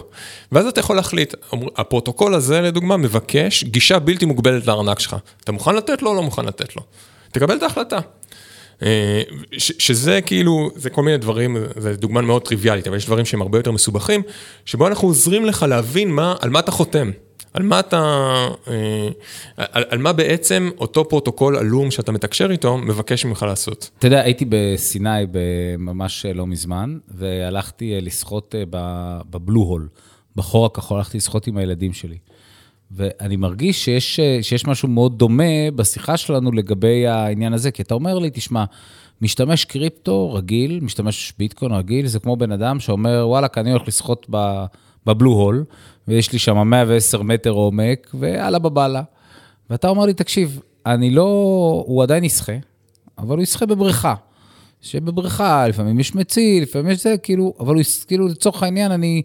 ואז אתה יכול להחליט, הפרוטוקול הזה, לדוגמה, מבקש גישה בלתי מוגבלת לארנק שלך. אתה מוכן לתת לו או לא מוכן לתת לו? תקבל את ההחלטה. אה, שזה כאילו, זה כל מיני דברים, זה דוגמה מאוד טריוויאלית, אבל יש דברים שהם הרבה יותר מסובכים, שבו אנחנו עוזרים לך להבין מה, על מה אתה חותם. על מה אתה, אה, על, על מה בעצם אותו פרוטוקול עלום שאתה מתקשר איתו מבקש ממך לעשות. אתה יודע, הייתי בסיני ממש לא מזמן, והלכתי לשחות בבלו הול, בחור הכחול, הלכתי לשחות עם הילדים שלי. ואני מרגיש שיש, שיש משהו מאוד דומה בשיחה שלנו לגבי העניין הזה, כי אתה אומר לי, תשמע, משתמש קריפטו רגיל, משתמש ביטקוין רגיל, זה כמו בן אדם שאומר, וואלכ, אני הולך לשחות בבלו הול, ויש לי שם 110 מטר עומק, ואללה בבאללה. ואתה אומר לי, תקשיב, אני לא, הוא עדיין ישחה, אבל הוא ישחה בבריכה. שבבריכה, לפעמים יש מציל, לפעמים יש זה, כאילו, אבל הוא, כאילו, לצורך העניין, אני,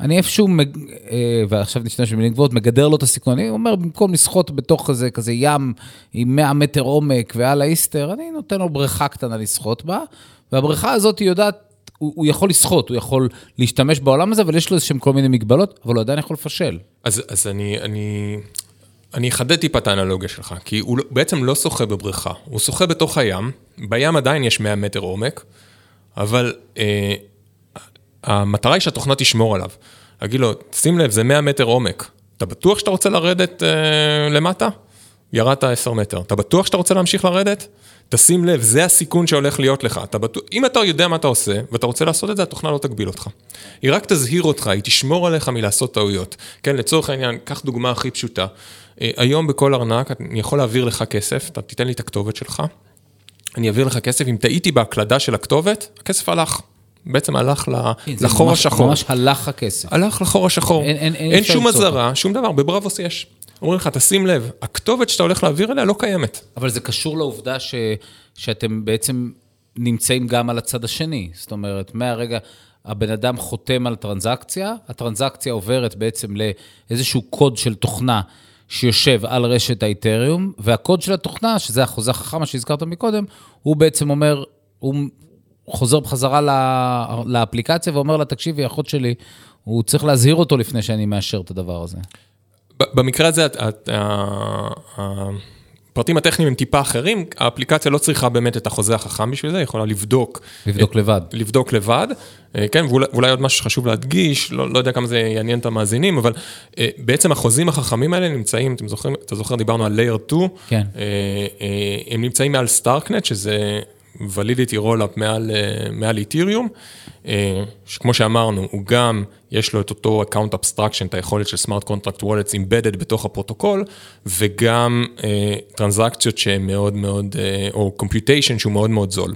אני איפשהו, מג... אה, ועכשיו נשתמש במילים גבוהות, מגדר לו את הסיכון. אני אומר, במקום לשחות בתוך איזה כזה ים עם 100 מטר עומק ועל האיסטר, אני נותן לו בריכה קטנה לשחות בה, והבריכה הזאת היא יודעת, הוא, הוא יכול לשחות, הוא יכול להשתמש בעולם הזה, אבל יש לו איזשהם כל מיני מגבלות, אבל הוא עדיין יכול לפשל. אז, אז אני, אני, אני אחדד טיפה את האנלוגיה שלך, כי הוא לא- בעצם לא שוחה בבריכה, הוא שוחה בתוך הים, בים עדיין יש 100 מטר עומק, אבל אה, המטרה היא שהתוכנה תשמור עליו. אגיד לו, שים לב, זה 100 מטר עומק, אתה בטוח שאתה רוצה לרדת אה, למטה? ירדת 10 מטר. אתה בטוח שאתה רוצה להמשיך לרדת? תשים לב, זה הסיכון שהולך להיות לך. אתה בטוח, אם אתה יודע מה אתה עושה, ואתה רוצה לעשות את זה, התוכנה לא תגביל אותך. היא רק תזהיר אותך, היא תשמור עליך מלעשות טעויות. כן, לצורך העניין, קח דוגמה הכי פשוטה. אה, היום בכל ארנק, אני יכול להעביר לך כסף, אתה תיתן לי את הכתובת שלך, אני אעביר לך כסף, אם טעיתי בהקלדה של הכתובת, הכסף הלך. בעצם הלך זה לחור השחור. ממש הלך הכסף. הלך לחור השחור. אין- אין- אין אין שום אזהרה, שום דבר, בבראבוס יש. אומרים לך, תשים לב, הכתובת שאתה הולך להעביר אליה לא קיימת. אבל זה קשור לעובדה ש, שאתם בעצם נמצאים גם על הצד השני. זאת אומרת, מהרגע, הבן אדם חותם על טרנזקציה, הטרנזקציה עוברת בעצם לאיזשהו קוד של תוכנה שיושב על רשת האיתריום, והקוד של התוכנה, שזה החוזה החכם, מה שהזכרת מקודם, הוא בעצם אומר, הוא חוזר בחזרה לה- לאפליקציה ואומר לה, תקשיבי, אחות שלי, הוא צריך להזהיר אותו לפני שאני מאשר את הדבר הזה. במקרה הזה, את- את- הפרטים הטכניים הם טיפה אחרים, האפליקציה לא צריכה באמת את החוזה החכם בשביל זה, היא יכולה לבדוק. לבדוק לבד. לבדוק לבד, אה, כן, ואולי, עוד משהו שחשוב להדגיש, לא, לא יודע כמה זה יעניין את המאזינים, אבל אה, בעצם החוזים החכמים האלה נמצאים, אתם זוכרים, אתה זוכר, דיברנו על Layer 2, כן. אה, אה, הם נמצאים מעל סטארקנט, שזה validity rollup מעל, אה, איתיריום, אה, שכמו שאמרנו, הוא גם, יש לו את אותו account abstraction, את היכולת של smart contract wallets embedded בתוך הפרוטוקול, וגם אה, טרנזקציות שהן מאוד מאוד, אה, או computation שהוא מאוד מאוד זול.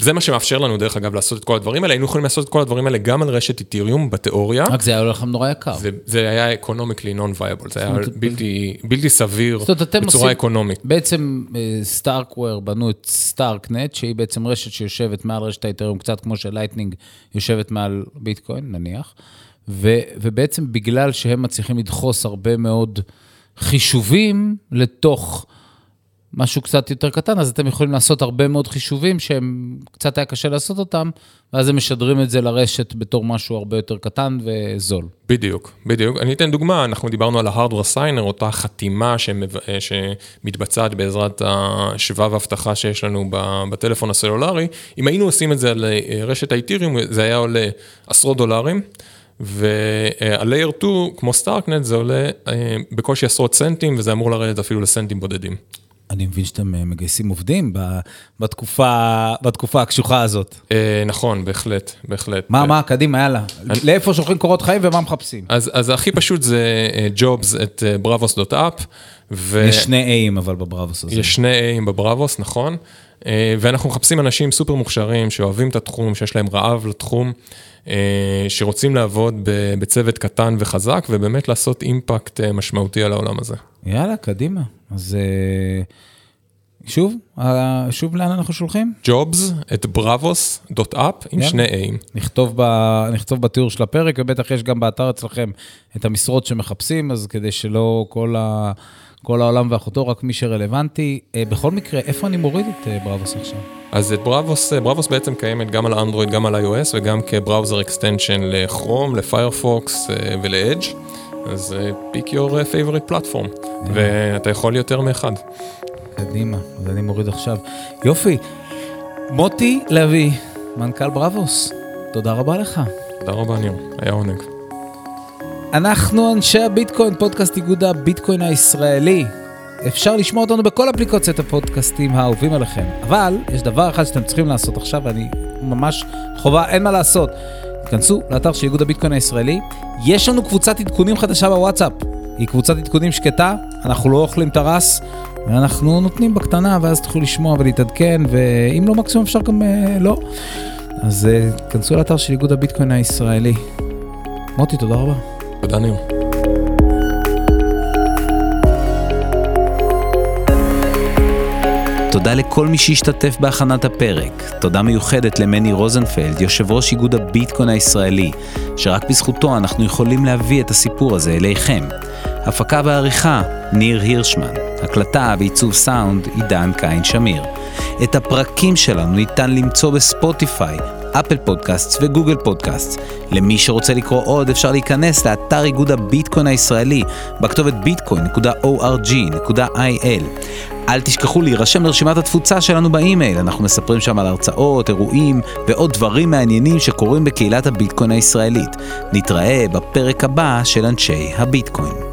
וזה מה שמאפשר לנו, דרך אגב, לעשות את כל הדברים האלה. היינו יכולים לעשות את כל הדברים האלה גם על רשת איתיריום, בתיאוריה. רק זה היה לכם נורא יקר. זה, זה היה economically non-viable, זה היה בלתי, בלתי סביר בצורה אקונומית. בעצם סטארקוור בנו את סטארקנט, שהיא בעצם רשת שיושבת מעל רשת האת'ריום, קצת כמו שלייטנינג יושבת מעל ביטקוין, נניח. ו, ובעצם בגלל שהם מצליחים לדחוס הרבה מאוד חישובים לתוך משהו קצת יותר קטן, אז אתם יכולים לעשות הרבה מאוד חישובים שהם קצת היה קשה לעשות אותם, ואז הם משדרים את זה לרשת בתור משהו הרבה יותר קטן וזול. בדיוק, בדיוק. אני אתן דוגמה, אנחנו דיברנו על ה-hardware signer, אותה חתימה שמב... אה, שמתבצעת בעזרת השבב אבטחה שיש לנו בטלפון הסלולרי. אם היינו עושים את זה על אה, רשת האיתיריום, זה היה עולה עשרות דולרים. וה-layer 2, כמו סטארקנט, זה עולה אה, בקושי עשרות סנטים, וזה אמור לרדת אפילו לסנטים בודדים. אני מבין שאתם אה, מגייסים עובדים בתקופה, בתקופה הקשוחה הזאת. אה, נכון, בהחלט, בהחלט. מה, מה, קדימה, יאללה. לאיפה שולחים קורות חיים ומה מחפשים? אז, הכי פשוט זה אה, jobs את bravos.app. ו... יש שני Aים אבל בבראבוס הזה. יש שני Aים בבראבוס, נכון. ואנחנו מחפשים אנשים סופר מוכשרים, שאוהבים את התחום, שיש להם רעב לתחום, שרוצים לעבוד בצוות קטן וחזק, ובאמת לעשות אימפקט משמעותי על העולם הזה. יאללה, קדימה. אז אה, שוב, אה, שוב לאן אנחנו שולחים? jobs את bravos.app עם. שני Aים. נכתוב, ב, נכתוב בתיאור של הפרק, ובטח יש גם באתר אצלכם את המשרות שמחפשים, אז כדי שלא כל, ה, כל העולם ואחותו, רק מי שרלוונטי. אה, בכל מקרה, איפה אני מוריד את בראבוס עכשיו? אז את בראבוס, בראבוס בעצם קיימת גם על אנדרואיד, גם על iOS, וגם כ browser extension לכרום, לפיירפוקס ולאדג'. אז אה, pick your אה, favorite platform, ואתה יכול יותר מאחד. קדימה, אז אני מוריד עכשיו. יופי. מוטי לביא, מנכ"ל בראבוס, תודה רבה לך. תודה רבה ניר, היה עונג. אנחנו אנשי הביטקוין, פודקאסט איגוד הביטקוין הישראלי. אפשר לשמוע אותנו בכל אפליקציות הפודקאסטים האהובים עליכם. אבל יש דבר אחד שאתם צריכים לעשות עכשיו, ואני ממש חובה, אין מה לעשות. תיכנסו לאתר של איגוד הביטקוין הישראלי, יש לנו קבוצת עדכונים חדשה בוואטסאפ. היא קבוצת עדכונים שקטה, אנחנו לא אוכלים הרס, ואנחנו נותנים בקטנה, ואז תוכלו לשמוע ולהתעדכן, ואם לא מקסימום אפשר גם אה, לא. אז אה, כנסו לאתר של איגוד הביטקוין הישראלי. מוטי, תודה רבה. תודה ניר. תודה לכל מי שהשתתף בהכנת הפרק. תודה מיוחדת למני רוזנפלד, יושב ראש איגוד הביטקוין הישראלי, שרק בזכותו אנחנו יכולים להביא את הסיפור הזה אליכם. הפקה ועריכה, ניר הירשמן. הקלטה ועיצוב סאונד, עידן קין שמיר. את הפרקים שלנו ניתן למצוא בספוטיפיי, אפל פודקאסט וגוגל פודקאסט. למי שרוצה לקרוא עוד אפשר להיכנס לאתר איגוד הביטקוין הישראלי בכתובת bitcoin.org.il. אל תשכחו להירשם לרשימת התפוצה שלנו באימייל, אנחנו מספרים שם על הרצאות, אירועים ועוד דברים מעניינים שקורים בקהילת הביטקוין הישראלית. נתראה בפרק הבא של אנשי הביטקוין.